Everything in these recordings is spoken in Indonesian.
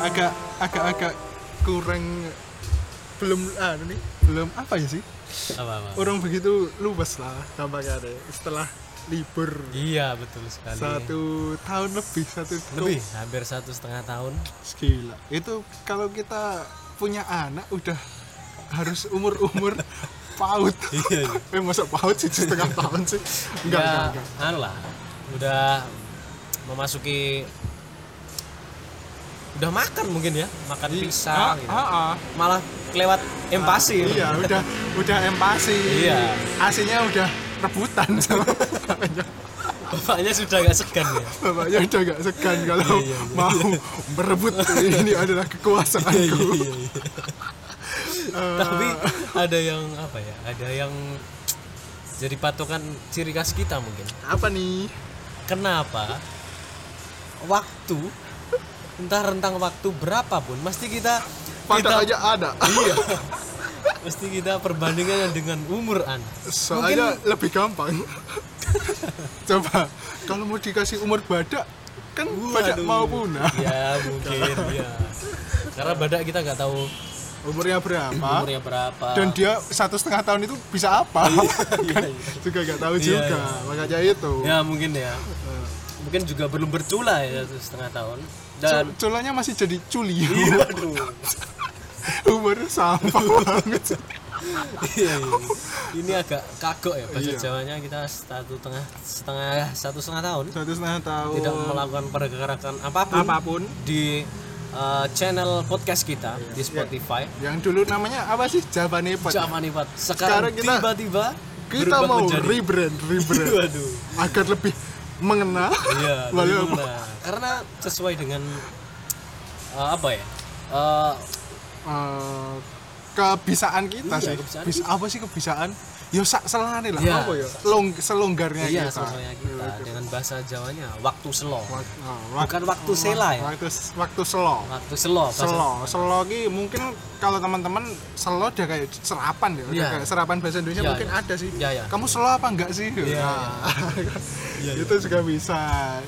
agak agak agak kurang belum ah nih belum apa ya sih? Apa apa? Orang begitu luwes lah gampangnya setelah libur. Iya betul sekali. Satu tahun lebih satu lebih hampir satu setengah tahun. Gila itu kalau kita punya anak udah harus umur umur paut. Iya iya. eh masa paut sih setengah tahun sih? Enggak ya, enggak, enggak. anu lah udah memasuki udah makan mungkin ya makan Ah, pisang gitu. ah, ah. malah kelewat empasi iya udah udah empasi Iya. aslinya udah rebutan sama bapaknya sudah gak segan ya bapaknya udah gak segan kalau Iya, iya, iya. mau berebut ini adalah kekuasaanku iya, iya. tapi ada yang apa ya ada yang jadi patokan ciri khas kita mungkin apa nih kenapa waktu entah rentang waktu berapapun mesti kita pada kita aja ada. Iya. Mesti kita perbandingannya dengan umur anda soalnya lebih gampang. Coba kalau mau dikasih umur badak kan badak Waduh. mau punah. Ya mungkin ya karena badak kita nggak tahu umurnya berapa. Umurnya berapa. Dan dia satu setengah tahun itu bisa apa? Kan iya. juga gak tahu Iya, juga. iya. makanya itu. Ya mungkin ya. Mungkin juga belum bercula ya satu setengah tahun dan Cul- culanya masih jadi culi Iya, aduh. umurnya sampah banget Iya, iya. ini agak kagok ya bahasa Iya. Jawanya kita satu tengah setengah satu setengah tahun satu setengah tahun tidak melakukan pergerakan apa pun, apa pun di uh, channel podcast kita di Spotify. yang dulu namanya apa sih Java Nepot Zaman Ipat. Sekarang Sekarang, kita- tiba-tiba kita mau menjadi- rebrand rebrand Waduh. agar lebih mengenal. Iya? Nah, karena sesuai dengan uh, apa ya? Uh, Eh, kebisaan kita Iya, sih. kebisaan Bis- apa sih kebisaan yo sak selane lah Iya. apa ya Long, selonggarnya iya, kita sesuai kita dengan bahasa Jawanya waktu slow. Wak- ah, wak- Bukan waktu sela ya. waktu waktu selo Waktu bahasa- selo selo ki mungkin kalau teman-teman selo udah kayak serapan ya Iya. kayak serapan bahasa Indonesia Iya, mungkin iya. ada sih Iya, iya. kamu selo apa enggak sih Iya, Nah, Iya, itu juga bisa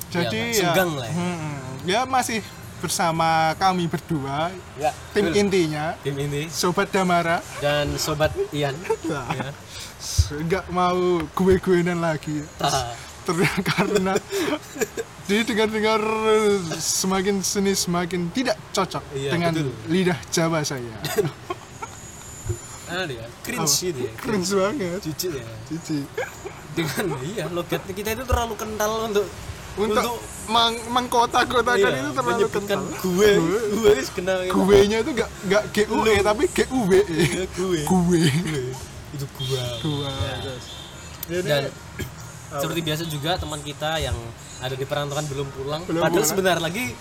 jadi Iya, ya, senggang lah ya. hmm, ya masih bersama kami berdua Ya, tim betul. intinya tim ini sobat Damara dan sobat Ian. Nah. ya. nggak mau gue-guenan lagi Ah. Ter- karena jadi dengar-dengar semakin seni semakin tidak cocok Iya, dengan betul. lidah Jawa saya Ada ya, cringe gitu ya. keren banget Jijik ya. cici Dengan iya logat kita itu terlalu kental untuk untuk meng mengkotak-kotakan iya, itu terlalu kental gue gue kenal gue nya itu nggak nggak GUE tapi GUWE Ya, gue gue itu gua gua Ya. guys. dan seperti biasa juga teman kita yang ada di perantauan belum pulang Belum padahal pulang. sebentar lagi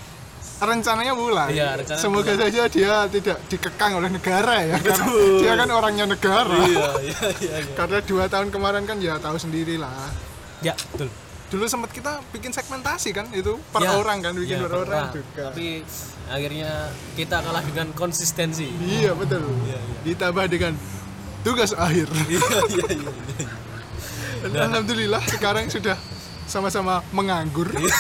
rencananya mulai. Iya, rencananya Semoga saja dia tidak dikekang oleh negara ya. Karena Betul. dia kan orangnya negara. iya iya iya iya. Karena dua tahun kemarin kan ya tahu sendiri lah. ya betul Dulu sempat kita bikin segmentasi kan itu per Ya, orang kan bikin ya, per orang pernah. juga. tapi akhirnya kita kalah dengan konsistensi Iya betul. Iya, iya. Ditambah dengan tugas akhir. iya iya iya iya. Dan Alhamdulillah sekarang sudah sama-sama menganggur. Iya.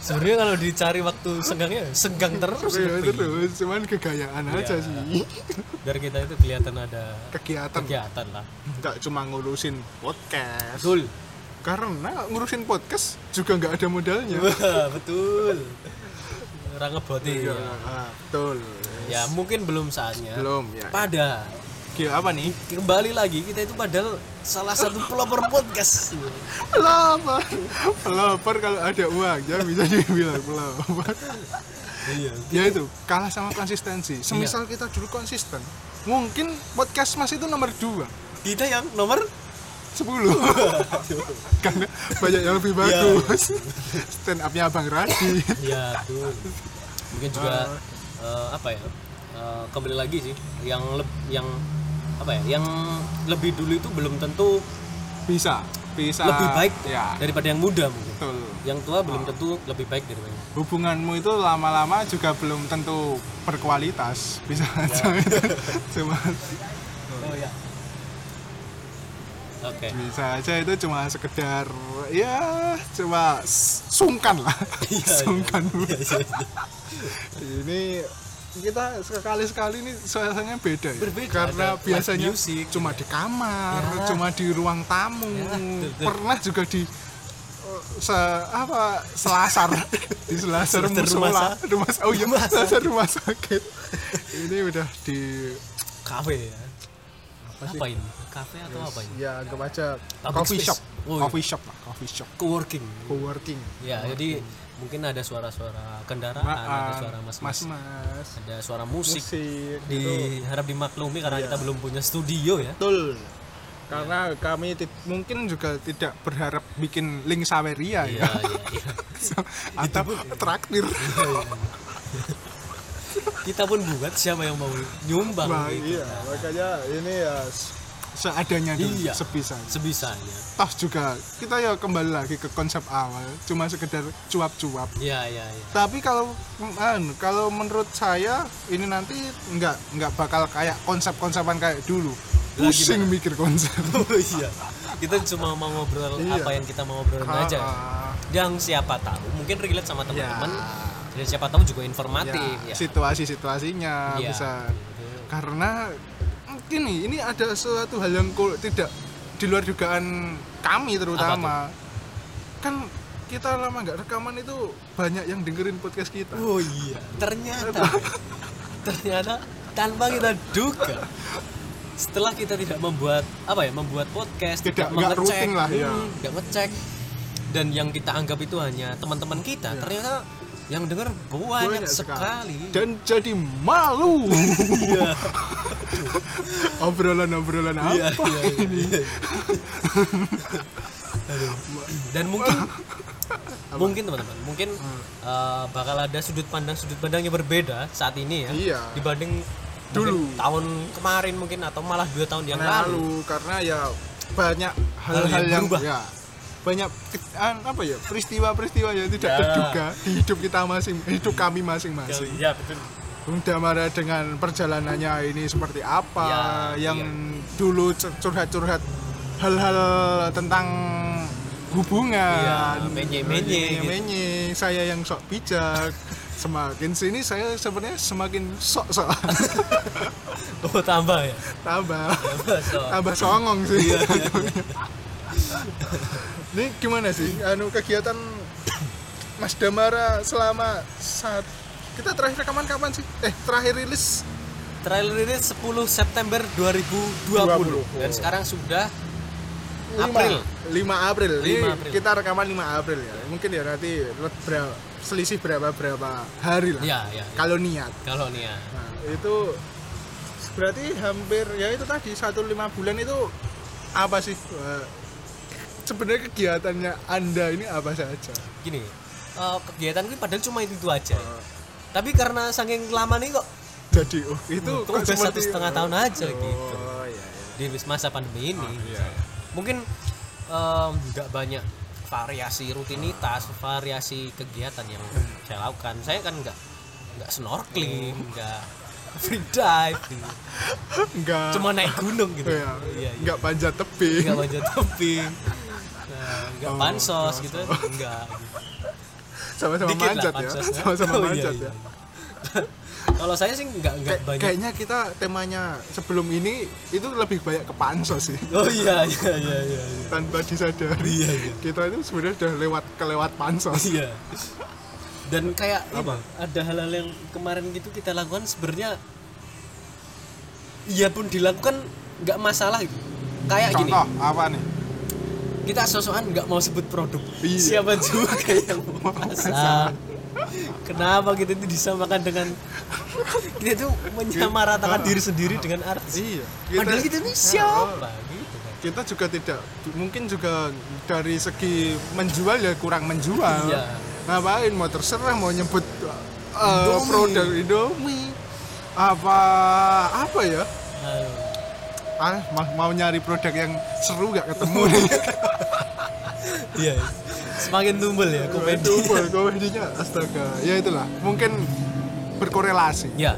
sebenarnya kalau dicari waktu senggangnya senggang terus Iya, terus cuman kegayaan aja Iya. sih. biar kita itu kelihatan ada Kegiatan kegiatan lah nggak cuma ngurusin podcast. betul Karena ngurusin podcast juga nggak ada modalnya. Betul orang ngeboti Iya, ya. ah, betul. ya mungkin belum saatnya Belum ya. pada Gila, apa nih? kembali lagi kita itu padahal salah satu pelopor podcast Pelopor. Pelopor kalau ada uangnya bisa dibilang pelopor. iya ya itu kalah sama konsistensi. Semisal kita dulu konsisten, mungkin podcast mas itu nomor 2 kita yang nomor 10 karena banyak yang lebih bagus. Stand upnya Bang Radi. Ya tuh mungkin juga eh, apa ya eh, kembali lagi sih yang leb- yang apa ya yang lebih dulu itu belum tentu bisa bisa. lebih baik ya. daripada yang muda mungkin. Betul. Yang tua belum tentu lebih baik daripada hubunganmu itu lama-lama juga belum tentu berkualitas bisa itu cuma oh ya Oke. bisa aja itu cuma sekedar ya cuma sungkan lah Iya, iya. sungkan Iya, ini kita sekali sekali ini suasananya beda ya Berbeda, karena ada biasanya music. cuma di kamar Ya. cuma di ruang tamu Ya, betul, betul. pernah juga di se apa selasar di selasar rumah musola rumah sa- oh iya rumah selasar rumah sakit ini udah di Kafe ya. apa sih Apa ini? Kafe atau apa ini? ya aja Public coffee space. shop Oh, iya. coffee shop lah coffee shop Co-working. co-working Ya, jadi mungkin ada suara-suara kendaraan, ada suara mas-mas, mas ada suara musik. musik gitu. Diharap dimaklumi karena Iya. kita belum punya studio ya. betul karena kami ti- mungkin juga tidak berharap bikin link Saweria Iya, ya iya, iya. atau traktir Kita pun buat siapa yang mau nyumbang Wah, gitu. iya makanya ini ya seadanya dulu Iya. sebisa Sebisanya. toh juga kita ya kembali lagi ke konsep awal cuma sekedar cuap-cuap Iya, iya, iya. tapi kalau anu, kalau menurut saya ini nanti nggak nggak bakal kayak konsep-konsepan kayak dulu pusing mikir konsep Oh iya. Kita cuma mau ngobrol Iya. apa yang kita mau ngobrolin aja. ya. Yang siapa tahu mungkin relate sama ya, teman-teman dan siapa tahu juga informatif ya, ya. situasi-situasinya Iya. bisa karena gini ini ada suatu hal yang kul- tidak di luar dugaan kami terutama kan kita lama nggak rekaman itu banyak yang dengerin podcast kita Oh iya. Ternyata ternyata tanpa kita duga setelah kita tidak membuat apa ya membuat podcast Tidak- tidak, mengecek lah, ya. hmm, nggak ngecek dan yang kita anggap itu hanya teman-teman kita Ya. ternyata yang dengar banyak, sekali, dan jadi malu Iya. obrolan-obrolan Iya, apa iya, iya, ini iya. Aduh. dan mungkin mungkin teman-teman mungkin uh, bakal ada sudut pandang sudut pandang yang berbeda saat ini ya Iya. dibanding Dulu. tahun kemarin mungkin atau malah dua tahun yang Nah, lalu lalu karena ya banyak Hal hal-hal yang yang, berubah. ya banyak apa ya peristiwa-peristiwa yang tidak Ya. terduga di hidup kita masing hidup kami masing-masing ya betul Bunda Mara dengan perjalanannya ini seperti apa Ya, yang iya. dulu cur- curhat-curhat hal-hal tentang hubungan. Menye-menye gitu. menye saya yang sok bijak. Semakin sini saya sebenarnya semakin sok-sok. Oh tambah ya? Tambah. Tambah so. tambah songong sih. Iya, ini gimana sih? Anu kegiatan Mas Damara selama saat kita terakhir rekaman kapan sih eh terakhir rilis trailer ini 10 September 2020 20. dan sekarang sudah 5 April 5 April. Ini 5 April. kita rekaman 5 April ya. Mungkin ya nanti berapa selisih berapa berapa hari lah. ya ya, ya. Kalau niat. kalau ya Nah, itu berarti hampir ya itu tadi satu lima bulan itu apa sih eh, sebenarnya kegiatannya anda ini apa saja gini eh, kegiatan ini padahal cuma itu, itu aja tapi karena saking lama nih kok jadi oh, itu kok udah satu setengah tahun aja oh, gitu. iya, di iya. masa pandemi ini. Iya. mungkin em, nggak banyak variasi rutinitas variasi kegiatan yang saya lakukan. Saya kan nggak nggak snorkeling nggak free dive gitu. enggak cuma naik gunung gitu. Iya, iya, iya. enggak panjat tebing. Nggak panjat tebing. Nah, nggak Oh, pansos oh, gitu. enggak gitu. Sama-sama lah manjat ya sama-sama Oh, iya, manjat iya. ya kalau saya sih nggak nggak Kay- banyak kayaknya kita temanya sebelum ini itu lebih banyak ke pansos sih oh iya iya iya iya iya. tanpa disadari Iya, iya. kita itu sebenarnya udah lewat kelewat pansos Iya. Dan kayak Apa? ada hal-hal yang kemarin gitu kita lakukan sebenarnya iya pun dilakukan nggak masalah gitu. Kayak gini, contoh apa nih kita sosokan nggak mau sebut produk. Iya. Siapa juga yang mau pasang. Kenapa kita itu disamakan dengan kita itu menyamaratakan diri sendiri dengan artis. iya Padahal kita ini siapa gitu kan. kita juga tidak mungkin juga dari segi menjual ya kurang menjual Iya. ngapain mau terserah mau nyebut uh, Indomie. produk Indomie apa apa ya Aduh. Ah ma- mau nyari produk yang seru gak ketemu? Nih Iya. Semakin tumbul ya komedi. Tumpul, komedinya astaga. Ya itulah mungkin berkorelasi. Ya,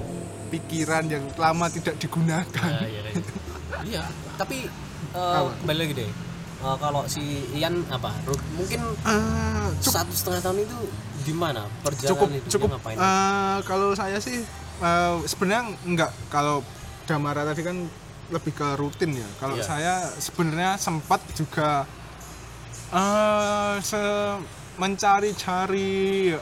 pikiran yang lama tidak digunakan. Nah, iya, iya. Iya, tapi Apa? kembali lagi deh. Eh, kalau si Ian apa? Mungkin Ah, cukup. satu setengah tahun itu gimana perjalanan cukup cukup. ngapain? Eh, kalau saya sih eh, sebenarnya enggak kalau Damara tadi kan lebih ke rutin ya. Kalau Iya. saya sebenarnya sempat juga eh se- mencari-cari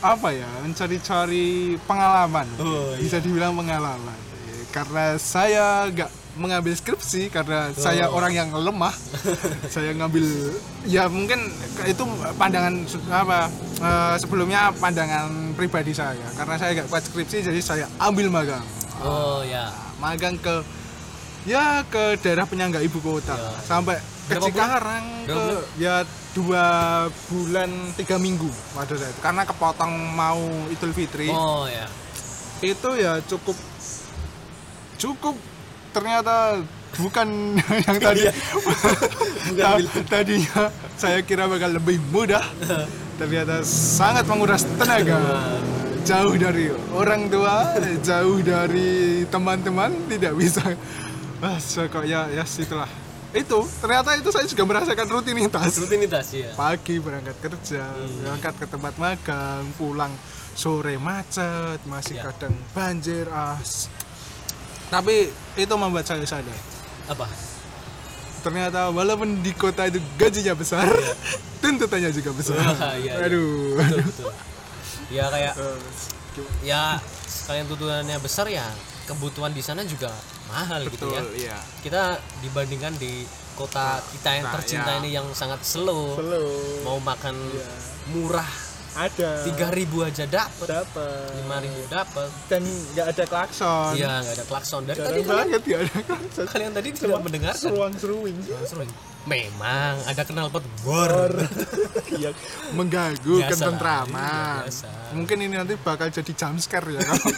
apa ya mencari-cari pengalaman. Oh, iya. bisa dibilang pengalaman. Karena saya nggak mengambil skripsi karena saya Oh. orang yang lemah. Saya ngambil ya mungkin itu pandangan apa eh, sebelumnya pandangan pribadi saya. Karena saya nggak kuat skripsi jadi saya ambil magang. Oh ya magang ke ya ke daerah penyangga ibu kota. Ya. sampai ke Berapa? Cikarang ke ya dua bulan tiga minggu. Pada saat itu. Karena kepotong mau Idul Fitri. Oh ya. Itu ya cukup cukup ternyata bukan yang tadi. Ta- tadinya saya kira bakal lebih mudah. Ternyata sangat menguras tenaga. Jauh dari orang tua jauh dari teman-teman tidak bisa ah kok ya ya situlah. Itu ternyata itu saya juga merasakan rutinitas. Rutinitas ya pagi berangkat kerja berangkat ke tempat magang pulang sore macet masih Ya. kadang banjir as. Tapi itu membuat saya sadar. Apa? Ternyata walaupun di kota itu gajinya besar tuntutannya juga besar. Wah, iya. aduh. Betul betul. Ya kayak Eh, ya sekalian tuntutannya besar ya kebutuhan di sana juga mahal gitu betul ya iya. Kita dibandingkan di kota kita yang Nah, tercinta ya. ini yang sangat slow. Slow. mau makan Iya. murah ada. tiga ribu aja dapet. Dapat lima ribu dapet. Dan nggak ada klakson. Iya nggak ada klakson. Dari jarang tadi kalian, banget ya ada klakson. kalian tadi tidak mendengarkan? seruang seruing. Seru. memang ada knalpot bor Iya, mengganggu ketentraman. iya. Mungkin ini nanti bakal jadi jump scare ya kalau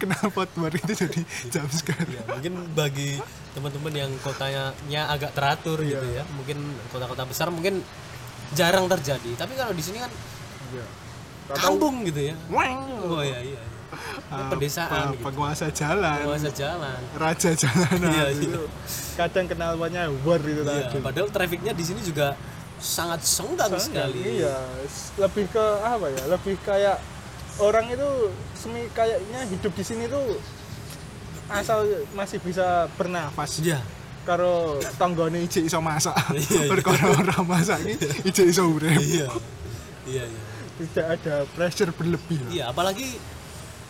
kenapa baru itu jadi jump scare. ya, mungkin bagi teman-teman yang kotanya nya agak teratur gitu Iya. ya mungkin kota-kota besar mungkin jarang terjadi tapi kalau di sini kan Iya. kampung gitu ya Weng. oh iya iya Ah, pedesaan pe- gitu. penguasa jalan, penguasa jalan raja jalanan Iya, itu. Kadang kenalnya war itu Iya, tadi. padahal trafficnya di sini juga sangat senggang sekali Iya, lebih ke apa ya? Lebih kayak orang itu semi kayaknya hidup di sini tuh asal masih bisa bernafas Iya. karo tanggane ijek iso masak. Iya, iya. Perkara ora masak iki ijek iso urip. iya iya iya Tidak ada pressure berlebih iya apalagi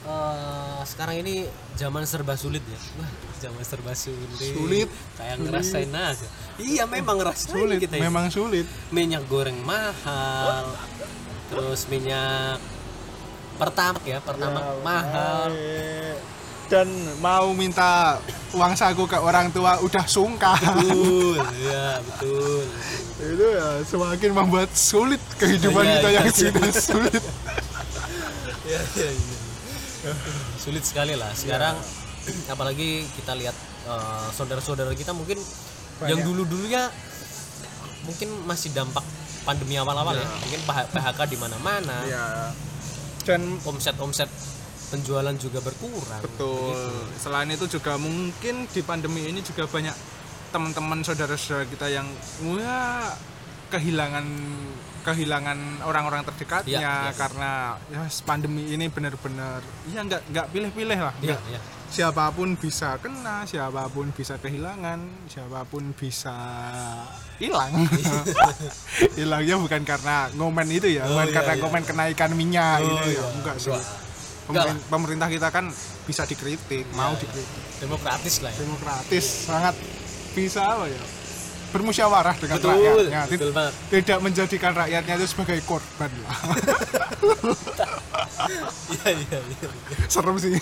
eh, sekarang ini zaman serba sulit ya wah zaman serba sulit Sulit. kayak ngerasain aja iya memang ngerasain Sulit, kita ya. memang sulit. minyak goreng mahal terus minyak pertama ya pertama Ya, mahal eh, Dan mau minta uang saku ke orang tua udah sungkan. betul iya betul itu ya semakin membuat sulit kehidupan Iya, kita iya, yang iya. sudah sulit. Iya, iya, iya. sulit sekali lah sekarang apalagi kita lihat eh, saudara-saudara kita mungkin yang dulu dulunya mungkin masih dampak pandemi awal-awal ya mungkin PH PHK di mana-mana Ya. Dan omset-omset penjualan juga berkurang betul. Selain itu juga mungkin di pandemi ini juga banyak teman-teman saudara-saudara kita yang wah kehilangan kehilangan orang-orang terdekatnya Iya, iya. karena ya pandemi ini benar-benar ya nggak nggak pilih-pilih lah Iya, nggak iya. Siapa pun bisa kena siapa pun bisa kehilangan siapa pun bisa hilang hilangnya bukan karena ngomen itu ya Oh, bukan iya, karena iya. ngomen kenaikan minyak Oh, gitu ya iya. enggak sih Enggak. Pemerin- pemerintah kita kan bisa dikritik mau Iya, iya. dikritik demokratis lah ya demokratis sangat bisa apa ya bermusyawarah dengan betul rakyatnya. betul banget. tidak menjadikan rakyatnya itu sebagai korban lah. Iya iya iya serem sih.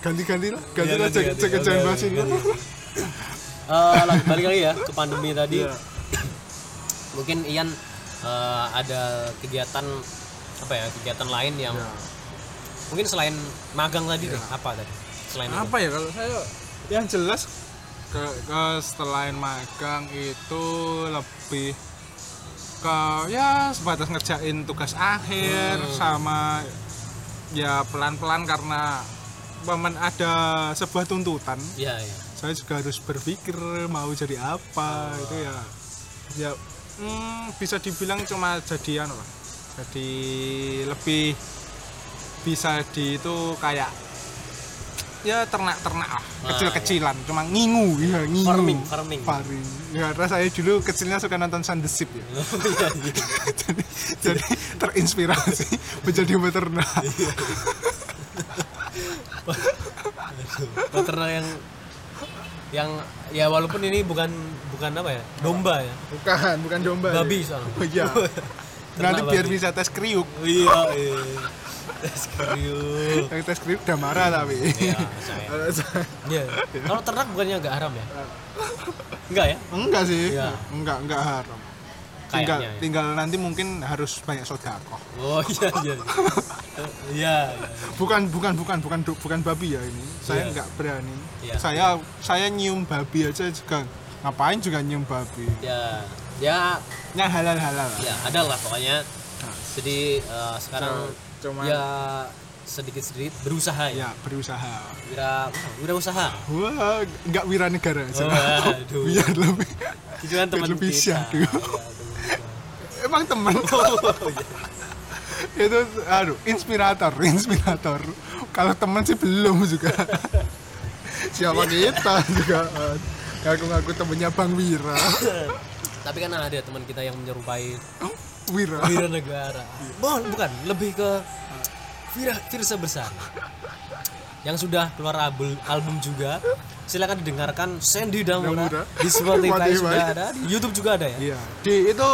Ganti-ganti lah. Ganti lah cek cek jangan bahas ini. Eh, lang- balik lagi ya ke pandemi tadi. Iya. mungkin Ian eh, ada kegiatan apa ya kegiatan lain yang Iya. mungkin selain magang tadi deh apa tadi? Selain itu apa ya kalau saya yang jelas ke, ke selain magang itu lebih ke ya sebatas ngerjain tugas akhir Hmm. sama ya pelan-pelan karena momen ada sebuah tuntutan. Iya iya. Saya juga harus berpikir mau jadi apa itu ya ya hmm, bisa dibilang cuma jadi anu lah jadi lebih bisa di itu kayak ya ternak-ternak lah. Ah, kecil-kecilan. cuma ngingu ya ngingu. Farming, farming. farming. Ya karena saya dulu kecilnya suka nonton Ship ya. Iya, iya. jadi, jadi terinspirasi menjadi peternak. Iya. peternak yang yang ya walaupun ini bukan bukan apa ya domba ya. Bukan bukan domba babi ya. soalnya. Oh, iya. Nanti biar babi. bisa tes kriuk. Iya iya Tes kriuk. yang tes kriuk udah marah tapi. Iya iya. Kalau ternak bukannya agak haram ya? Enggak ya? Enggak sih. Iya. enggak enggak haram. Tinggal Kayaknya ya. tinggal nanti mungkin harus banyak sodako oh iya iya iya. Iya bukan bukan bukan bukan du- bukan babi ya ini. Saya Iya. enggak berani. Iya. saya saya nyium babi aja juga. Ngapain juga nyium babi? Ya. Ya yang halal halal. Ya ada lah pokoknya. Jadi eh, sekarang cuma ya sedikit sedikit berusaha ya. Ya berusaha. Wira wira usaha. Wah enggak wira negara aja. Waduh. biar lebih. Itu kan teman lebih kita. teman emang kita. Oh, iya. itu aduh inspirator inspirator. Kalau temen sih belum juga. Siapa kita juga. Ngaku-ngaku temennya Bang Wira. Tapi kan ada teman kita yang menyerupai Oh, Wira. Wira Negara Bon, bukan lebih ke Vira Virsa Bersama yang sudah keluar album, album juga. Silakan didengarkan. Sandy Damura di Spotify sudah ada. Di YouTube juga ada ya? Iya. Di itu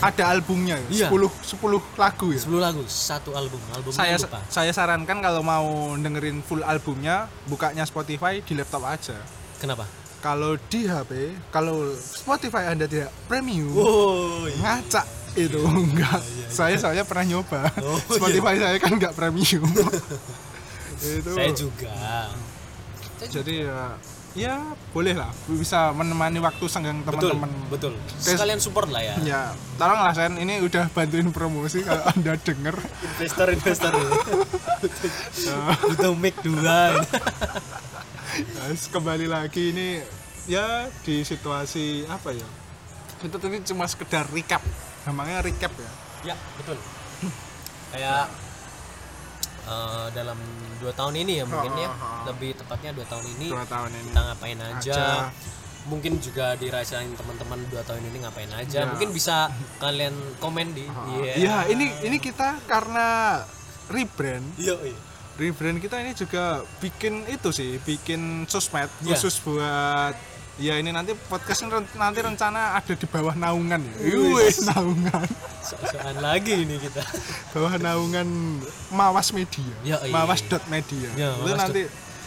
ada albumnya Iya. ya 10 10 lagu ya? 10 lagu satu album. Album saya lupa. saya sarankan kalau mau dengerin full albumnya bukanya Spotify di laptop aja. Kenapa? Kalau di HP kalau Spotify Anda tidak premium oh ngacak itu enggak. saya soalnya pernah nyoba. Oh, Spotify saya kan enggak premium. Itu. Saya juga. Jadi ya ya boleh lah. Bisa menemani waktu senggang betul teman-teman. betul. Sekalian support lah ya. Ya tolonglah saya ini udah bantuin promosi kalau anda denger. Investor investor. Itu mic dua. Guys, kembali lagi ini ya di situasi apa ya? Itu tadi cuma sekedar recap namanya recap ya ya betul kayak eh, dalam dua tahun ini ya mungkin ya ha. lebih tepatnya dua tahun ini dua tahun ini kita ngapain aja, Aja. mungkin juga dirasain teman-teman dua tahun ini ngapain aja Ya. mungkin bisa kalian komen di iya Iya, ini ini kita karena rebrand iya iya. rebrand kita ini juga bikin itu sih bikin sosmed Iya. khusus buat ya ini nanti podcast ini ren- nanti rencana ada di bawah naungan ya. Wih, naungan. So-soan lagi ini kita. Bawah naungan mawas media. Ya, iya. mawas dot media. Ya, itu Mawas nanti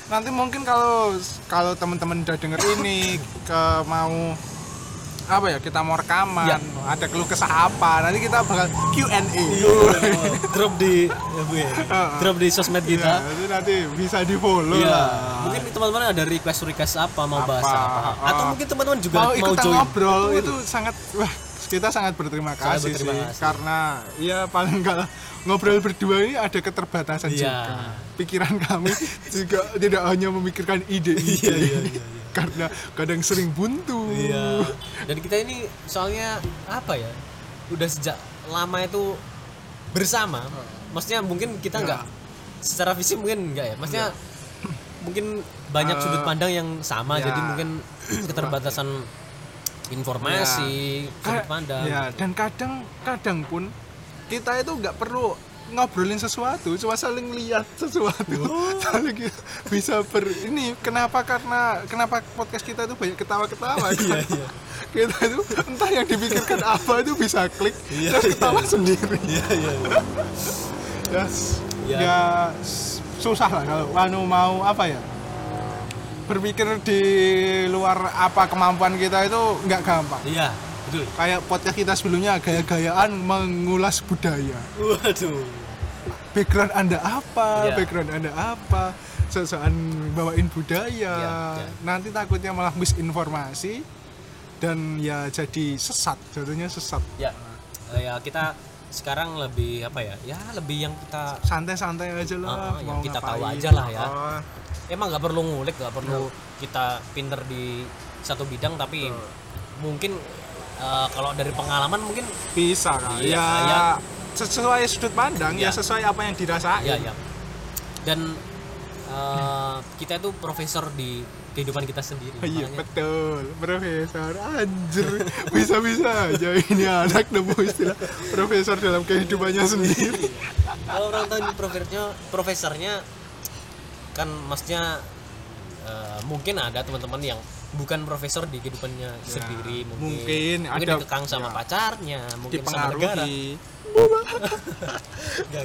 nanti mungkin kalau kalau teman-teman udah denger ini ke mau apa ya kita mau rekaman Ya. ada keluh kesah apa nanti kita bakal Q&A Iya. drop di ya, Bu, ya. drop di sosmed Iya, kita itu nanti bisa di follow Iya, lah mungkin teman-teman ada request request apa mau bahas Apa, apa, atau mungkin teman-teman juga mau mau, join ngobrol Betul. itu sangat wah kita sangat berterima Sangat kasih berterima sih kasih. karena ya paling enggak ngobrol berdua ini ada keterbatasan Iya. juga pikiran kami juga tidak hanya memikirkan ide-ide Iya, iya, iya, iya. Karena kadang sering buntu Iya. Dan kita ini soalnya apa ya? Udah sejak lama itu bersama. Maksudnya mungkin kita Ya. nggak secara fisik mungkin enggak ya. Maksudnya mungkin banyak Eh, sudut pandang yang sama ya. jadi mungkin keterbatasan informasi, sudut Kayak- pandang. ya dan kadang kadang pun kita itu nggak perlu ngobrolin sesuatu cuma saling lihat sesuatu Oh. saling bisa ber ini kenapa karena kenapa podcast kita itu banyak ketawa-ketawa Iya, kan? iya. kita itu entah yang dipikirkan apa itu bisa klik Iya, terus iya. ketawa sendiri Iya, iya. iya. ya, s- Ya. ya s- susah lah kalau anu mau apa ya berpikir di luar apa kemampuan kita itu nggak gampang Iya, betul. kayak podcast kita sebelumnya gaya-gayaan mengulas budaya Waduh. background anda apa Iya. background anda apa sesuatu bawain budaya Iya, iya. nanti takutnya malah misinformasi dan ya jadi sesat jatuhnya sesat Ya. eh, ya kita sekarang lebih apa ya? Ya lebih yang kita santai-santai aja lah Ah, yang kita tahu aja lah ya. Oh, emang nggak perlu ngulik nggak perlu kita pinter di satu bidang tapi mungkin eh, kalau dari pengalaman mungkin bisa kan Iya, ya, ya. sesuai sudut pandang ya Ya. sesuai apa yang dirasain. Ya ya dan eh, kita itu profesor di kehidupan kita sendiri. Iya Makanya- betul, profesor. Anjir. Bisa-bisa aja ini anak nemu istilah profesor dalam kehidupannya sendiri. kalau orang tahu profesornya profesornya kan maksudnya eh, mungkin ada teman-teman yang bukan profesor di kehidupannya sendiri mungkin Ya, mungkin ada- dikekang sama ya. pacarnya mungkin sama negara.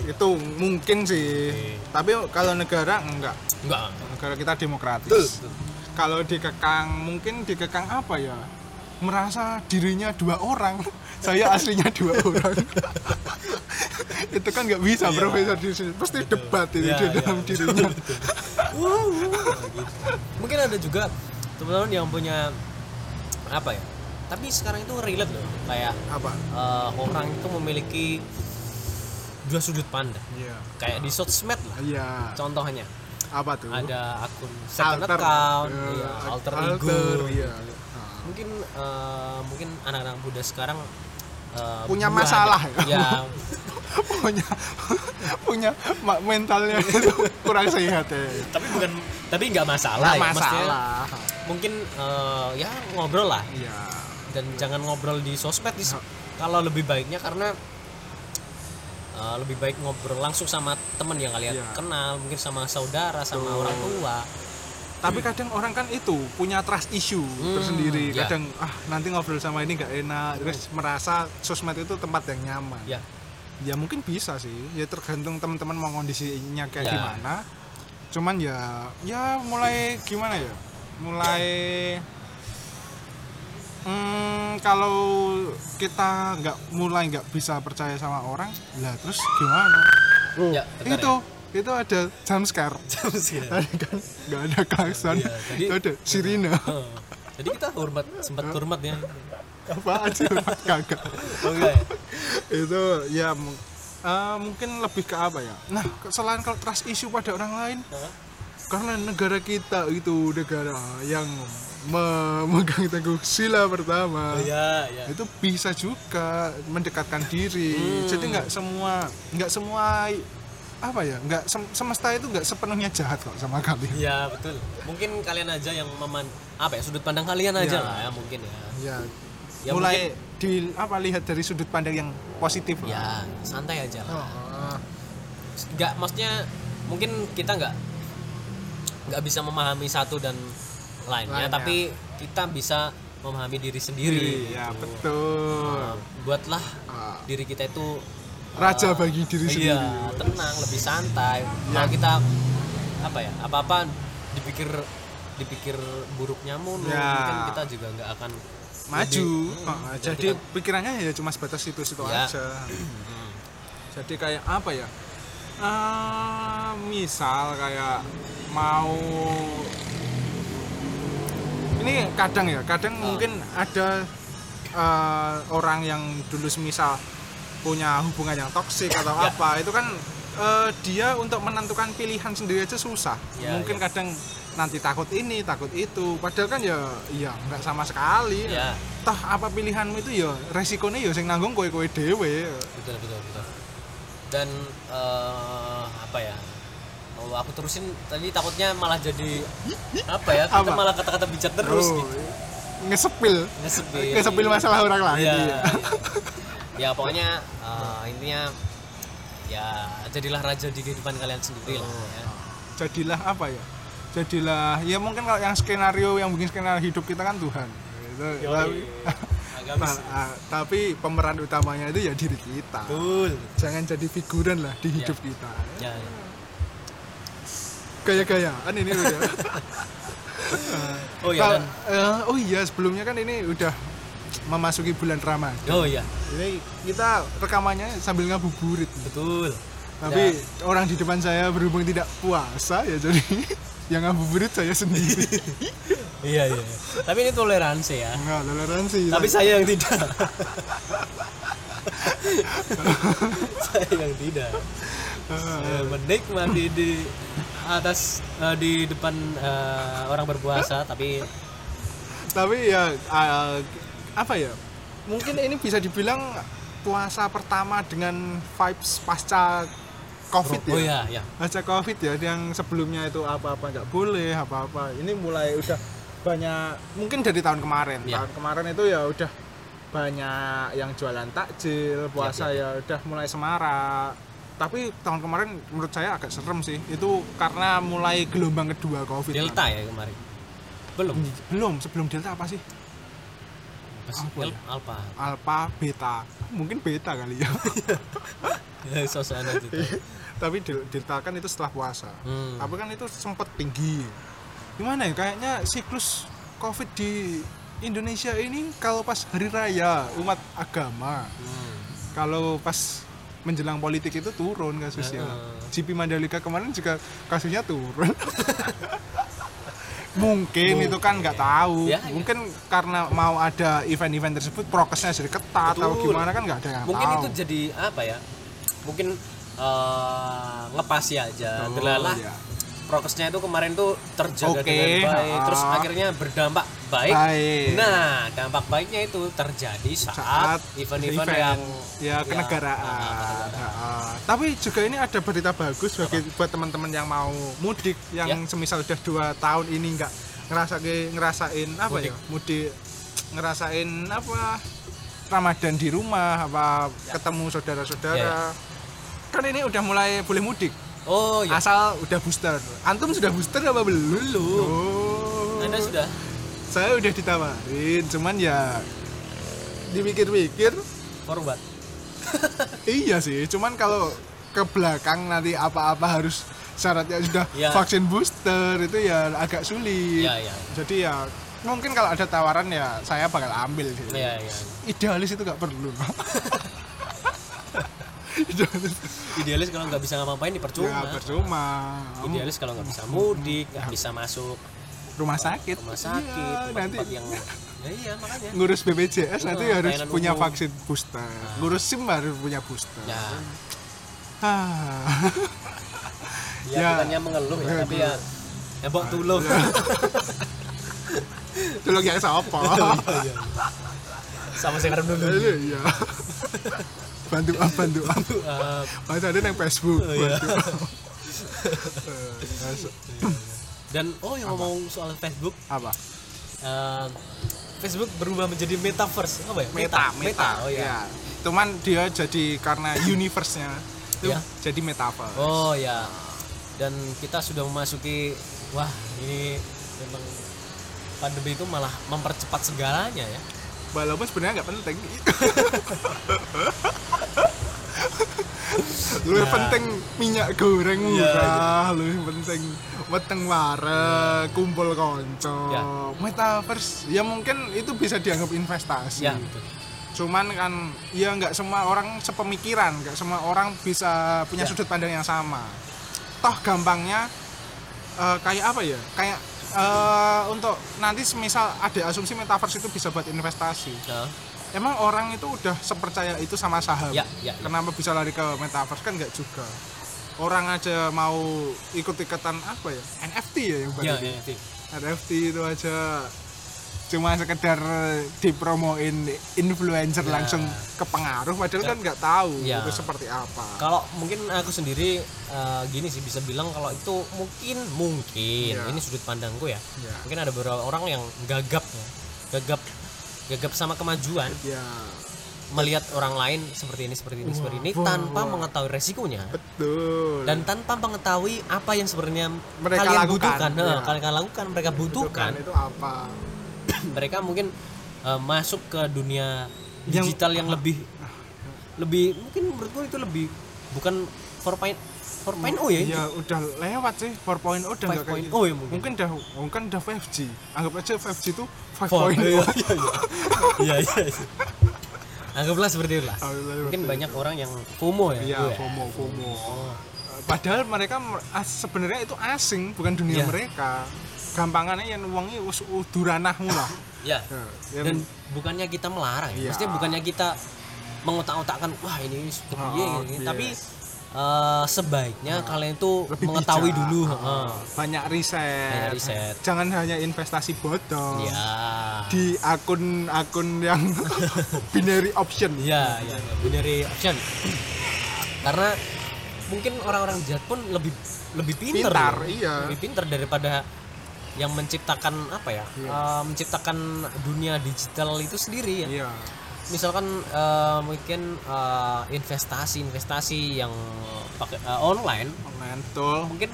Itu mungkin sih. Oke. Tapi kalau negara enggak. enggak Negara kita demokratis. Betul. Kalau dikekang mungkin dikekang apa ya? Merasa dirinya dua orang. Saya aslinya dua orang. itu kan nggak bisa Iya. profesor di sini. Pasti debat itu Iya, di iya, dalam betul, dirinya. mungkin ada juga teman-teman yang punya apa ya tapi sekarang itu relate loh kayak Apa? eh, orang itu memiliki dua sudut pandang Iya. kayak di sosmed lah Iya. contohnya Apa tuh? ada akun second Alter. account Ya, iya, alter, alter, ego iya. mungkin eh, mungkin anak-anak muda sekarang eh, Punya buah- masalah ya? ya punya punya mentalnya itu kurang sehat ya. tapi bukan tapi nggak masalah Nggak ya maksudnya masalah. mungkin eh, ya ngobrol lah Iya. dan jangan ngobrol di sosmed di, kalau lebih baiknya karena eh, lebih baik ngobrol langsung sama temen yang kalian Iya. kenal mungkin sama saudara sama Betul. orang tua Tapi kadang orang kan itu punya trust issue Hmm, tersendiri. ya. Kadang ah nanti ngobrol sama ini nggak enak, terus merasa sosmed itu tempat yang nyaman. ya Ya mungkin bisa sih. Ya tergantung teman-teman mau kondisinya kayak Ya. gimana. Cuman ya ya mulai gimana ya? Mulai Hmm, kalau kita nggak mulai nggak bisa percaya sama orang, lah terus gimana? ya bentar itu itu ada jump scare. ya. Tadi kan nggak ada klakson, tadi- itu ada sirine. Eh, jadi kita hormat sempat hormat ya Apa aja kagak. ya itu ya eh, mungkin lebih ke apa ya? Nah, selain kalau trust issue pada orang lain, Hah? karena negara kita itu negara yang memegang teguh sila pertama. oh, ya ya itu bisa juga mendekatkan diri Hmm. jadi nggak semua nggak semua apa ya nggak sem- semesta itu nggak sepenuhnya jahat kok sama kalian ya betul mungkin kalian aja yang meman apa ya sudut pandang kalian aja Ya. lah ya mungkin ya ya, Ya, mulai di apa lihat dari sudut pandang yang positif lah ya santai aja lah Oh, nggak maksudnya mungkin kita nggak nggak bisa memahami satu dan lainnya Lainnya. tapi kita bisa memahami diri sendiri diri ya gitu. betul Nah, buatlah Ah, diri kita itu raja eh, bagi diri iya, sendiri tenang lebih santai Ya. kalau kita apa ya apa apa dipikir dipikir buruknya mulu Ya. mungkin kita juga nggak akan maju lebih- Oh, Hmm, jadi kita- pikirannya ya cuma sebatas situ-situ Ya. aja Hmm. jadi kayak apa ya Eh, misal kayak mau ini kadang ya kadang Ah. mungkin ada eh, orang yang dulu semisal punya hubungan yang toksik atau Ya. apa itu kan eh, dia untuk menentukan pilihan sendiri aja susah Ya, mungkin ya. kadang nanti takut ini takut itu. Padahal kan ya ya nggak sama sekali. Ya toh apa pilihanmu itu ya resikonya ya sing nanggung kowe kowe dewe betul betul betul. Dan eh, apa ya? Kalau aku terusin tadi takutnya malah jadi apa ya? Kita Apa? malah kata-kata bijak terus Oh, gitu. ngesepil. Ngesepil. Ngesepil masalah orang lain ya, iya. ya pokoknya eh, intinya ya jadilah raja di kehidupan kalian sendiri lah Oh. ya. jadilah apa ya jadilah ya mungkin kalau yang skenario yang bikin skenario hidup kita kan Tuhan. Gitu. tapi, nah, ah, tapi pemeran utamanya itu ya diri kita. Betul. Jangan jadi figuran lah di hidup Ya. kita. Ya, ya. gaya-gayaan ini udah. Oh iya dan eh, oh iya sebelumnya kan ini udah memasuki bulan Ramadan. Oh iya. Ini kita rekamannya sambil ngabuburit. Betul. Tapi orang di depan saya berhubung tidak puasa ya jadi yang ngabuburit saya sendiri. Iya iya. Tapi ini toleransi ya. Enggak toleransi. Tapi saya yang tidak. Saya yang tidak. Saya menikmati di atas eh, di depan eh, orang berpuasa tapi tapi ya uh, apa ya? Mungkin ini bisa dibilang puasa pertama dengan vibes pasca covid oh ya? ya ya pasca covid ya yang sebelumnya itu apa-apa nggak boleh apa-apa. Ini mulai udah banyak mungkin dari tahun kemarin. Ya. tahun kemarin itu ya udah banyak yang jualan takjil puasa ya, ya, udah mulai semarak. Tapi tahun kemarin menurut saya agak serem sih. Itu karena mulai gelombang kedua covid delta ya kemarin? Belum? Belum. Sebelum delta apa sih? Del- ya? alpha. Alpha beta. Mungkin beta kali ya. Sosok anak itu tapi del- delta kan itu setelah puasa Hmm. tapi kan itu sempat tinggi gimana ya kayaknya siklus covid di Indonesia ini kalau pas hari raya umat agama Hmm. kalau pas menjelang politik itu turun kasusnya Heeh. GP Mandalika kemarin juga kasusnya turun mungkin itu kan nggak tahu Ya, ya. mungkin karena mau ada event-event tersebut prokesnya jadi ketat atau Betul. gimana kan nggak ada yang mungkin tahu itu jadi apa ya mungkin eh, ngepasi aja Oh, delalah iya. prokesnya itu kemarin tuh terjaga Oke, dengan baik terus ah. akhirnya berdampak baik Baik. nah dampak baiknya itu terjadi saat event-event event, yang ya kenegaraan. ah, kenegaraan. Heeh. Tapi juga ini ada berita bagus bagi buat teman-teman yang mau mudik yang Ya. semisal udah dua tahun ini nggak ngerasain ngerasain apa Mudik. ya mudik ngerasain apa Ramadan di rumah apa Ya. ketemu saudara-saudara Ya, kan ini udah mulai boleh mudik oh ya asal udah booster antum sudah booster apa belum Belum. oh. anda sudah saya udah ditawarin cuman ya dipikir-pikir forward Iya sih, cuman kalau ke belakang nanti apa-apa harus syaratnya sudah Ya. vaksin booster itu ya agak sulit. ya ya Jadi ya mungkin kalau ada tawaran ya saya bakal ambil sih. ya ya Idealis itu nggak perlu. Idealis idealis kalau nggak bisa ngapa-ngapain ya dipercuma percuma. idealis kalau nggak bisa mudik nggak bisa masuk Rumah sakit. rumah sakit Iya, nanti tempat-tempat yang ya iya makanya ngurus BPJS nanti Oh, harus punya umum. Nah. vaksin booster. Ngurus SIM harus punya booster. ya Ah. ya, Ya. bukannya mengeluh ya tapi ya ya mbok tulung Dulu kayak siapa? sama saya dulu Iya. Bantu up, bantu up. Uh, Mas ada yang Facebook. Oh, iya. bantu. Eh, masuk. dan oh yang ngomong soal Facebook apa? eh, Facebook berubah menjadi metaverse apa ya Meta, meta. oh ya Iya. Cuman dia jadi karena universe-nya itu Ya. jadi metaverse. oh ya dan kita sudah memasuki wah ini memang pandemi itu malah mempercepat segalanya ya Walaupun sebenarnya nggak penting. Lebih Ya. penting minyak goreng murah, lebih penting weteng wareg, kumpul konco. Ya. Metaverse ya mungkin itu bisa dianggap investasi. ya betul cuman kan ya nggak semua orang sepemikiran nggak semua orang bisa punya Ya. sudut pandang yang sama toh gampangnya eh, kayak apa ya kayak eh, untuk nanti semisal ada asumsi metaverse itu bisa buat investasi. Nah, emang orang itu udah sepercaya itu sama saham? Ya, ya, ya. kenapa bisa lari ke metaverse? Kan nggak juga. Orang aja mau ikut-ikutan apa ya? NFT ya yang ya, ya, ya. NFT itu aja cuma sekedar dipromoin influencer Ya. langsung ke pengaruh padahal kan nggak tahu Ya. itu seperti apa Kalau mungkin aku sendiri eh, gini sih bisa bilang kalau itu mungkin mungkin Ya. ini sudut pandangku ya. Ya. Mungkin ada beberapa orang yang gagap ya. Gagap gagap sama kemajuan ya melihat orang lain seperti ini seperti ini seperti ini wah, tanpa wah. mengetahui resikonya betul dan tanpa mengetahui apa yang sebenarnya Mereka kalian lakukan, butuhkan. Nah, ya. kalian lakukan mereka butuhkan. itu apa mereka mungkin eh, masuk ke dunia Yang- digital yang lebih lebih mungkin menurutku itu lebih bukan 4.0 4.0 ya ya udah lewat sih 4.0 udah nggak kayak 5.0 gitu. ya mungkin. mungkin udah mungkin udah 5G anggap aja 5G itu Four. 5.0 iya iya iya iya. anggaplah seperti itulah Anggaplah mungkin banyak orang yang FOMO ya Iya, ya? FOMO, FOMO. Padahal mereka sebenarnya itu asing, bukan dunia Iya. mereka. Gampangannya yang uangnya wis uduranahmu lah. ya Ya, yang- dan bukannya kita melarang ya Iya. maksudnya bukannya kita mengotak-otakkan wah ini Oh, seperti ini iya. tapi eh, sebaiknya kalian itu mengetahui bijak. dulu heeh. banyak riset Banyak riset. jangan hanya investasi bodong ya di akun-akun yang binary option Iya, iya, iya. binary option. Karena mungkin orang-orang jahat pun lebih lebih pintar, Pintar, ya. iya. lebih pintar daripada yang menciptakan apa ya, Iya. eh, menciptakan dunia digital itu sendiri ya. iya Misalkan eh, mungkin eh, investasi-investasi yang pakai eh, online, mentul mungkin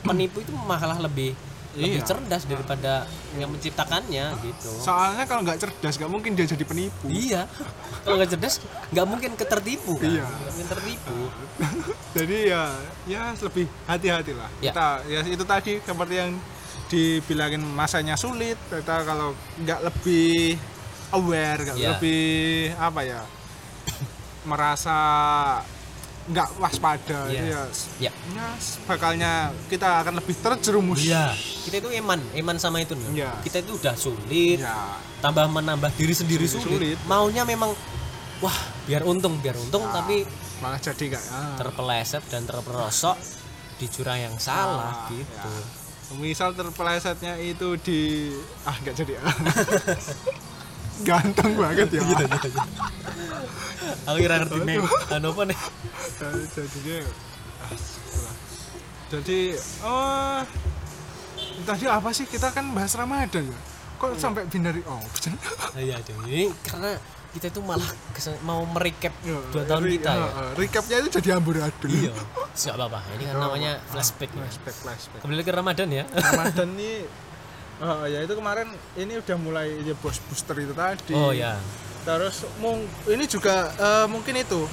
penipu itu malah lebih lebih Iya. cerdas daripada yang menciptakannya gitu. soalnya kalau nggak cerdas nggak mungkin dia jadi penipu Iya, kalau nggak cerdas nggak mungkin ketertipu kan? Iya. Nggak mungkin tertipu. jadi ya ya lebih hati-hati lah Ya. kita ya itu tadi seperti yang dibilangin masanya sulit kita kalau nggak lebih aware nggak Ya. lebih apa ya merasa nggak waspada Ya. ya Ya. ya bakalnya kita akan lebih terjerumus Iya. Kita itu eman, eman sama itu nih. Iya. Kita itu udah sulit, ya tambah menambah diri sendiri Sulit. sulit. Maunya memang wah, biar untung, biar untung Ya. tapi malah jadi kayak ah, terpeleset dan terperosok di jurang yang salah Ah, gitu. ya. Misal terpelesetnya itu di ah nggak jadi ah. ganteng banget ya Iya, Aku kira ngerti nih. Anu apa nih? Jadi- jadinya ah, jadi oh tadi apa sih kita kan bahas Ramadan ya kok sampai binary option Iya, Ding. ini karena kita itu malah kesen- mau merecap Ya, dua tahun re- kita ya. ah, recapnya itu jadi amburadul Iya. Enggak apa-apa. Ini kan namanya flashback. ya. flashback flashback Kembali ke Ramadan ya. Ramadan ini oh ya itu kemarin ini udah mulai ya bos booster itu tadi Oh ya. terus mung ini juga eh, mungkin itu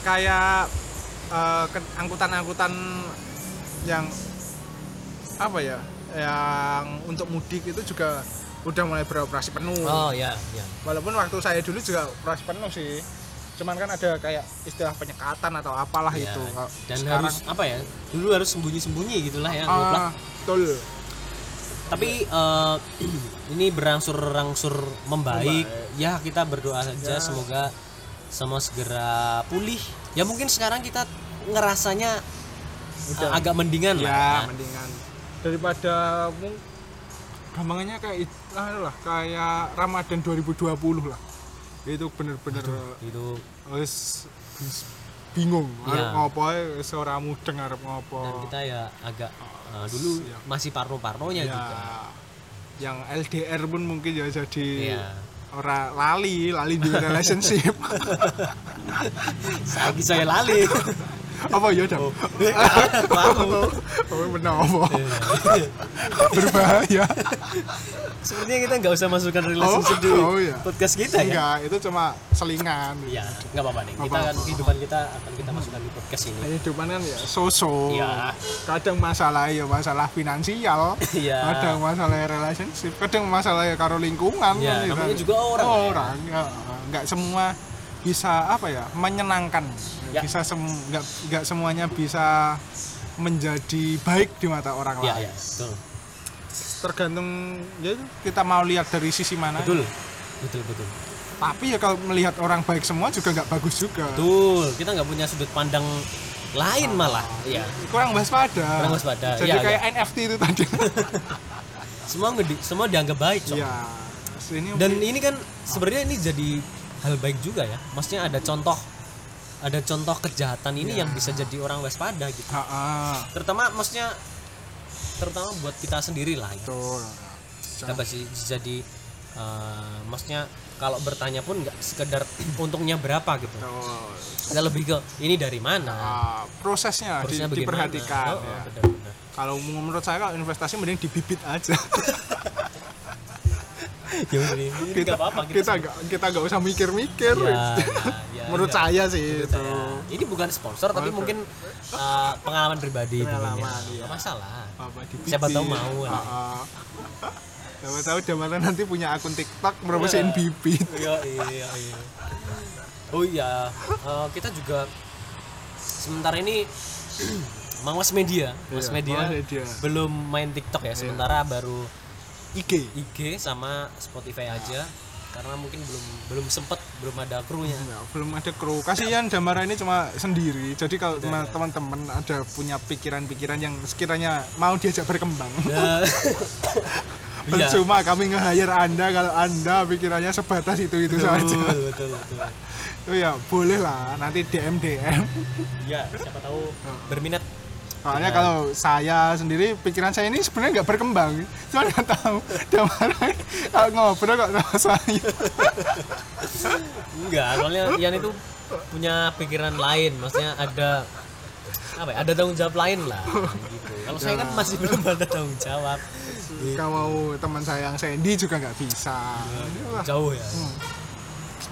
kayak ke- angkutan-angkutan yang apa ya yang untuk mudik itu juga udah mulai beroperasi penuh. Oh ya, ya. walaupun waktu saya dulu juga operasi penuh sih. Cuman kan ada kayak istilah penyekatan atau apalah Ya, itu. Kalau dan sekarang- harus apa ya? Dulu harus sembunyi-sembunyi gitulah ya ah, betul. Tapi eh, ini berangsur-angsur membaik. Ya kita berdoa saja Ya. semoga semua segera pulih. Ya mungkin sekarang kita ngerasanya Udah. eh, agak mendingan ya lah mendingan. Daripada mung gampangannya kayak anu lah kayak Ramadan 2020 lah. Itu bener-bener itu wis wis bingung. Arep ngopo wis ora mudeng arep ngopo. Dan kita ya agak eh, dulu Siap. masih parno-parnonya ya. juga. Yang LDR pun mungkin ya jadi Iya. ora lali lali di relationship. Lagi saya lali apa? Ya dong oh. Benar apa? Berbahaya. Sepertinya kita nggak usah masukkan relationship di oh iya. podcast kita ya? Enggak itu cuma selingan. Ya nggak apa-apa nih. Kita kan kehidupan kita akan kita masukkan di podcast ini. Kehidupan kan ya so-so. Iya. kadang masalah ya masalah finansial. Iya. kadang masalah relationship. Kadang masalah ya karo lingkungan Ya, kan, namanya kan. juga orang, ya. orang ya. nggak semua bisa apa ya menyenangkan. Ya. bisa sem nggak nggak semuanya bisa menjadi baik di mata orang ya lain. ya betul. Tergantung ya kita mau lihat dari sisi mana betul. betul betul. Tapi ya kalau melihat orang baik semua juga nggak bagus juga. Betul. Kita nggak punya sudut pandang lain malah. Ya kurang waspada. Kurang waspada. jadi Iya, kayak NFT itu tadi. Semua semua dianggap baik. Iya. Ini dan ini kan sebenarnya ini jadi hal baik juga ya maksudnya ada contoh ada contoh kejahatan ini Ya. yang bisa jadi orang waspada gitu Ha, ha, terutama maksudnya terutama buat kita sendiri lah ya. betul. kita masih jadi eh, maksudnya kalau bertanya pun nggak sekedar untungnya berapa gitu Betul. kita lebih ke ini dari mana Ah, prosesnya, di- Harusnya bagaimana diperhatikan. Oh, oh, ya. benar-benar. Kalau menurut saya kalau investasi mending dibibit aja. ya udah, kita nggak apa-apa kita nggak kita nggak usah mikir-mikir. Ya, ya, ya, menurut ya. saya sih Menurut itu. saya. ini bukan sponsor tapi mungkin eh, pengalaman pribadi Pengalaman, ya. iya. Nggak masalah Apa dibibit. Siapa tahu mau, Ah, ah. Siapa tahu Jamala nanti punya akun TikTok promosiin Iya. bibit. iya iya iya oh iya eh, kita juga sementara ini mawas media mas Iya, media media. belum main TikTok ya sementara baru IG. IG sama Spotify aja karena mungkin belum belum sempet belum ada krunya. Ya, belum ada kru. Kasihan Damara ini cuma sendiri. Jadi kalau Udah, teman- ya. teman-teman ada punya pikiran-pikiran yang sekiranya mau diajak berkembang. Iya. percuma kami nge-hire anda kalau anda pikirannya sebatas itu itu betul, saja. betul betul oh ya boleh lah nanti DM DM ya siapa tahu berminat soalnya Ya. kalau saya sendiri pikiran saya ini sebenarnya nggak berkembang. Cuma nggak tahu. Damara kalau ngobrol kok sama saya enggak soalnya Ian itu punya pikiran lain. Maksudnya ada apa ya ada tanggung jawab lain lah gitu. Kalau saya kan masih belum ada tanggung jawab. Kalau teman saya yang Sandy juga nggak bisa. Jauh ya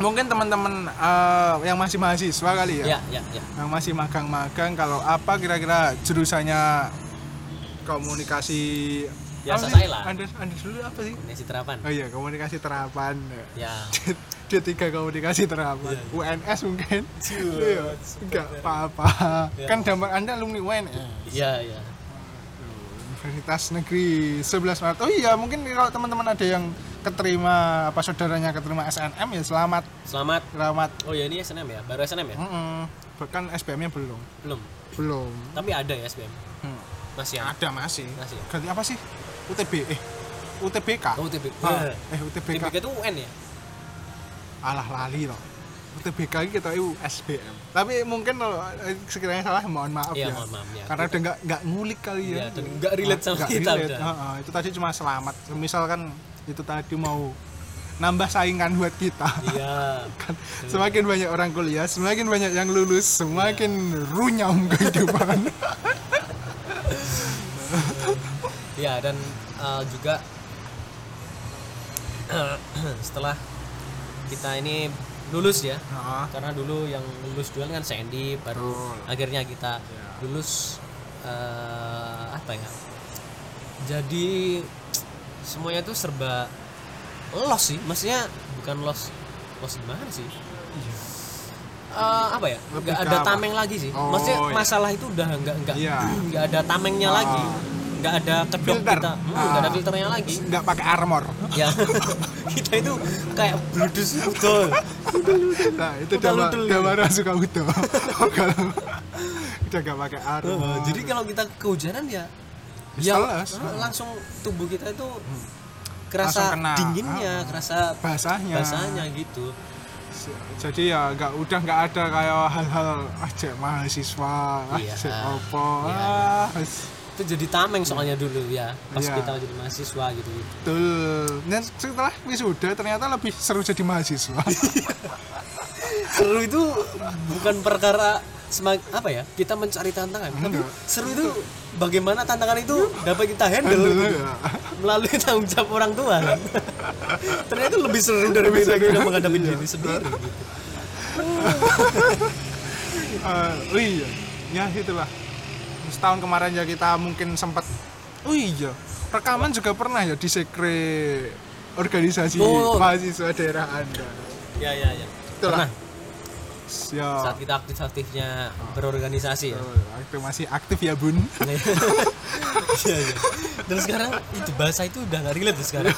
mungkin teman-teman eh, yang masih mahasiswa kali ya, ya ya ya. Yang masih magang-magang kalau apa kira-kira jurusannya komunikasi? Biasa saya lah. anda, anda dulu apa sih? Komunikasi terapan. Oh iya komunikasi terapan. Ya. D3 komunikasi terapan. Iya. UNS mungkin. Iya enggak apa-apa. Ya. kan damar anda alumni UNS ya ya Universitas Negeri 11 Maret. Oh iya mungkin kalau teman-teman ada yang keterima apa saudaranya keterima SNM ya selamat. Selamat. Selamat. Oh ya ini SNM ya? Baru SNM ya? Mm-mm. bahkan SBM nya belum. Belum. Belum. Tapi ada ya SBM Hmm. masih ada? Ada masih. Masih. ganti apa sih? UTB eh UTBK oh UTB Ah, Ya. eh UTBK UTBK itu UN ya? Alah lali loh UTBK ini kita itu SBM tapi mungkin kalau eh, sekiranya salah mohon maaf iya ya. mohon maaf ya karena udah nggak nggak ngulik kali ya. Iya, dan nggak relate sama kita relate. udah. Itu tadi cuma selamat. Misalkan itu tadi mau nambah saingan buat kita. Iya. Kan semakin banyak orang kuliah semakin banyak yang lulus semakin runyam kehidupan. Ya dan eh, juga setelah kita ini lulus ya Heeh. karena dulu yang lulus duluan kan Sandy baru Betul. akhirnya kita Ya. lulus eh, apa ya jadi semuanya itu serba los sih maksudnya bukan los los gimana sih Eh, apa ya nggak ada apa? tameng lagi sih Oh, maksudnya masalah itu udah nggak nggak Iya. nggak ada tamengnya Ah. lagi nggak ada kedok Filter. kita. Hmm, nggak ada Ah. filternya lagi. Nggak pakai armor. Ya. Kita itu kayak bludus betul. Nah itu damara suka udah kalau udah nggak pakai armor. Jadi kalau kita kehujanan ya Ya, ya eh, langsung tubuh kita itu Langsung kerasa dinginnya Ah. kerasa basahnya. basahnya gitu. Jadi ya nggak udah nggak ada kayak hal-hal aja mahasiswa Iya. aja apa Iya, ah, wes, itu jadi tameng soalnya dulu ya pas Iya. kita jadi mahasiswa gitu betul dan setelah wisuda ternyata lebih seru jadi mahasiswa seru itu bukan perkara semak apa ya kita mencari tantangan tapi seru itu bagaimana tantangan itu dapat kita handle, Handle, gitu. ya. melalui tanggung jawab orang tua kan ternyata lebih seru daripada seru. kita menghadapi Iya. diri sendiri gitu. Oh iya ya itulah setahun kemarin ya kita mungkin sempat oh iya rekaman juga pernah ya di sekre organisasi Oh. mahasiswa daerah anda. Ya ya ya. Itulah. Pernah, ya. Saat kita aktif-aktifnya berorganisasi ya? Oh, aktif masih aktif ya bun. Iya, iya. dan sekarang itu bahasa itu udah nggak relate tuh sekarang.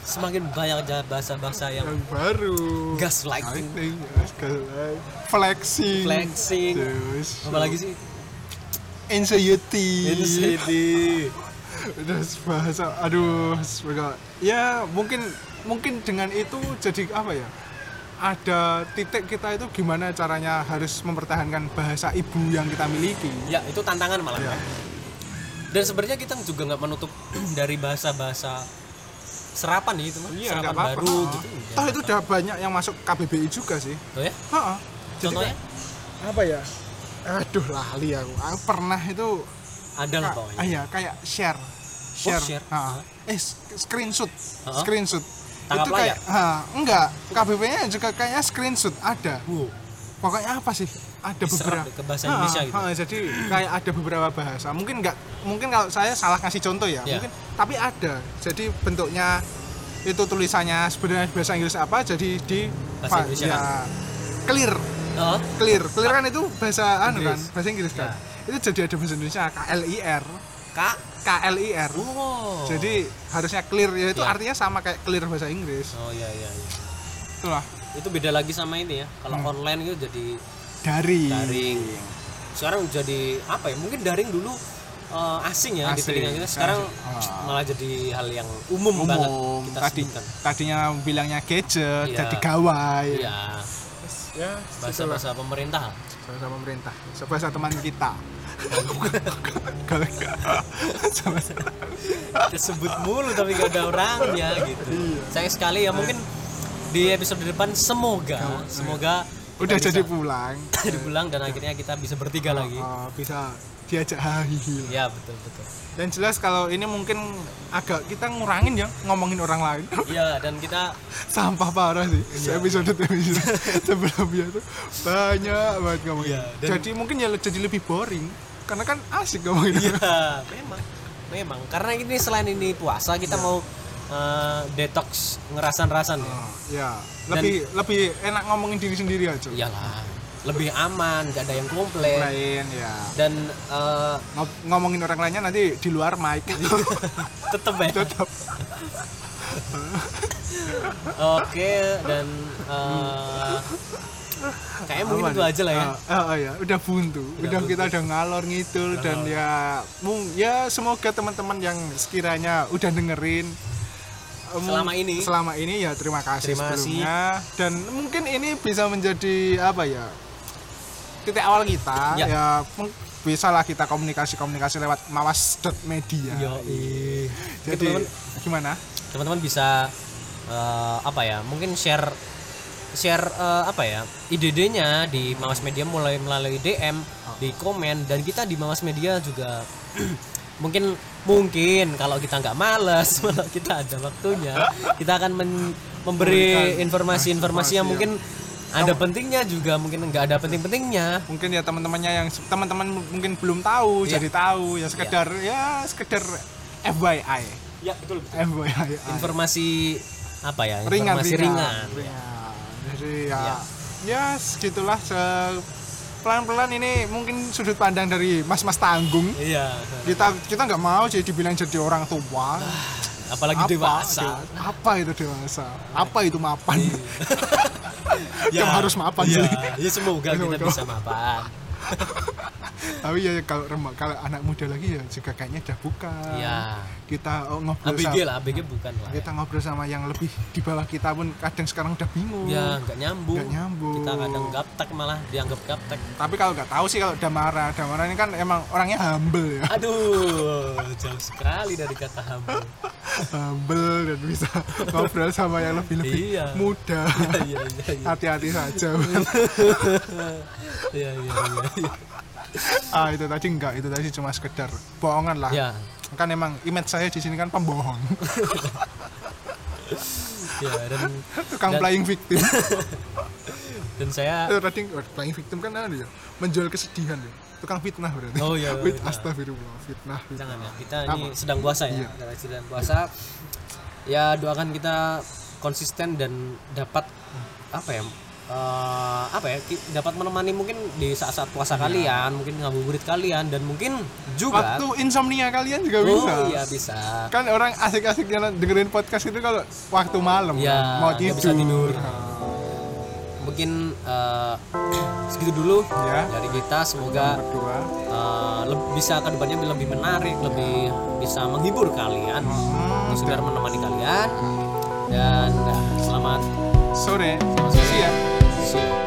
Semakin banyak aja bahasa-bahasa yang yang baru. Gaslighting. Lighting, gaslighting, flexing. Flexing. Terus apalagi sih anxiety. Insidi. terus bahasa aduh semoga. Ya mungkin mungkin dengan itu jadi apa ya? Ada titik kita itu gimana caranya harus mempertahankan bahasa ibu yang kita miliki. Ya itu tantangan malah. Ya. dan sebenarnya kita juga nggak menutup dari bahasa-bahasa serapan ya itu mah iya serapan nggak apa-apa. baru Oh. gitu. Toh itu udah banyak yang masuk KBBI juga sih. Oh ya? Ha-ha. Jadi contohnya? kayak- apa ya aduh lali aku. Aku pernah itu ada lah pokoknya? ah, iya kayak share. Share, share. Ha. eh screenshot. Ha? screenshot. Tangkap itu kayak ha, enggak. KBP nya juga kayaknya screenshot. Ada. Wow. pokoknya apa sih? Ada Diserap beberapa ke bahasa Ha, Indonesia gitu. ha, jadi kayak ada beberapa bahasa. Mungkin enggak mungkin kalau saya salah kasih contoh ya. Ya. mungkin tapi ada. Jadi bentuknya itu tulisannya sebenarnya bahasa Inggris apa jadi di Bahasa Indonesia. ya, kan? clear Oh, clear. Clear kan itu bahasa anu kan? Bahasa Inggris kan? Itu jadi ada bahasa Indonesia KLIR kak KLIR oh. Jadi harusnya clear. Ya itu Ya. artinya sama kayak clear bahasa Inggris. Oh iya iya iya itulah. Itu beda lagi sama ini ya. Kalau Hmm. online itu jadi daring. Daring. Sekarang jadi apa ya? Mungkin daring dulu eh, asing ya di Asing, telinga kita. Sekarang asing. Ah. malah jadi hal yang umum, banget umum. kita tadi sebutkan. tadinya bilangnya gadget Iya. jadi gawai. Iya ya bahasa bahasa pemerintah. Bahasa pemerintah. Bahasa teman kita. Kalau sama kita sebut mulu tapi gak ada orangnya gitu. Iya. sayang sekali ya mungkin di episode depan semoga semoga udah jadi pulang. dipulang dan akhirnya kita bisa bertiga lagi. Oh, bisa diajak hahihi ya betul betul. Dan jelas kalau ini mungkin agak kita ngurangin ya ngomongin orang lain. Iya dan kita sampah parah sih Iya. episode episode sebelumnya tuh. Banyak banget ngomongin. Iya, dan- jadi mungkin ya jadi lebih boring karena kan asik ngomongin. Iya, memang. Memang karena ini selain ini puasa kita mau eh, detox ngerasan-rasan ya. Oh, ya lebih lebih enak ngomongin diri sendiri aja. Iyalah, lebih aman, gak ada yang komplain. lain ya Dan eh, Ngom- ngomongin orang lainnya nanti di luar mic tetep ya. tetap Oke, dan eh, kayaknya mungkin itu aja lah ya. Ah, ah, ya udah buntu udah, buntu. kita udah ngalor ngidul dan ya mung ya semoga teman-teman yang sekiranya udah dengerin em, Selama ini. selama ini ya terima kasih Terima kasih. sebelumnya dan mungkin ini bisa menjadi apa ya titik awal kita Ya. ya, bisa lah kita komunikasi-komunikasi lewat mawas.media Yoi. jadi Teman-teman- gimana? Teman-teman bisa eh, apa ya mungkin share share eh, apa ya ide-idenya di Mawas Media mulai melalui DM di komen dan kita di Mawas Media juga mungkin mungkin kalau kita nggak males kalau kita ada waktunya kita akan memberi informasi-informasi yang informasi mungkin ada pentingnya juga mungkin nggak ada penting-pentingnya. Mungkin ya teman-temannya yang teman-teman mungkin belum tahu Iya. jadi tahu ya sekedar ya sekedar FYI ya betul FYI informasi apa ya? Ringan informasi ringan, ringan. Ringan. jadi ya Ya. ya segitulah se- pelan-pelan ini mungkin sudut pandang dari mas-mas tanggung. Iya. Kita kita nggak mau jadi dibilang jadi orang tua. Apalagi apa dewasa. dewa- apa itu dewasa? Apa itu mapan ya, Yang harus mapan ya, sih. ya semoga kita bisa mapan tapi ya kalau rema- kalau anak muda lagi ya juga kayaknya udah buka. Ya kita oh, ngobrol ABG sama, lah ABG bukan lah. Ya. kita ngobrol sama yang lebih di bawah kita pun kadang sekarang udah bingung. Ya nggak nyambung. Nggak nyambung. kita kadang gaptek malah dianggap gaptek. Tapi kalau nggak tahu sih kalau Damara Damara ini kan emang orangnya humble ya. Aduh jauh sekali dari kata humble. Humble dan bisa ngobrol sama yang lebih lebih Iya. muda. Iya iya iya. Hati-hati saja. Iya iya iya iya. Ah itu tadi enggak itu tadi cuma sekedar bohongan lah ya kan emang image saya di sini kan pembohong ya dan tukang Dan- playing victim dan saya itu tadi oh, playing victim kan ada ya menjual kesedihan ya tukang fitnah berarti Oh, iya, Fit, fitnah. astagfirullah fitnah, fitnah. jangan ya kita Apa? ini sedang puasa ya Iya. Sedang puasa ya doakan kita konsisten dan dapat apa ya eh, apa ya dapat menemani mungkin di saat-saat puasa kalian mungkin ngabuburit kalian dan mungkin juga waktu insomnia kalian juga oh bisa. iya bisa. Kan orang asik-asik jalan dengerin podcast itu kalau waktu malam Ya, kan, mau tidur, bisa tidur. Nah, mungkin eh, segitu dulu Ya. dari kita. Semoga berdua eh, leb- bisa ke depannya lebih menarik lebih bisa menghibur kalian Hmm, sekedar menemani kalian. Dan selamat sore. selamat sore. Thank you.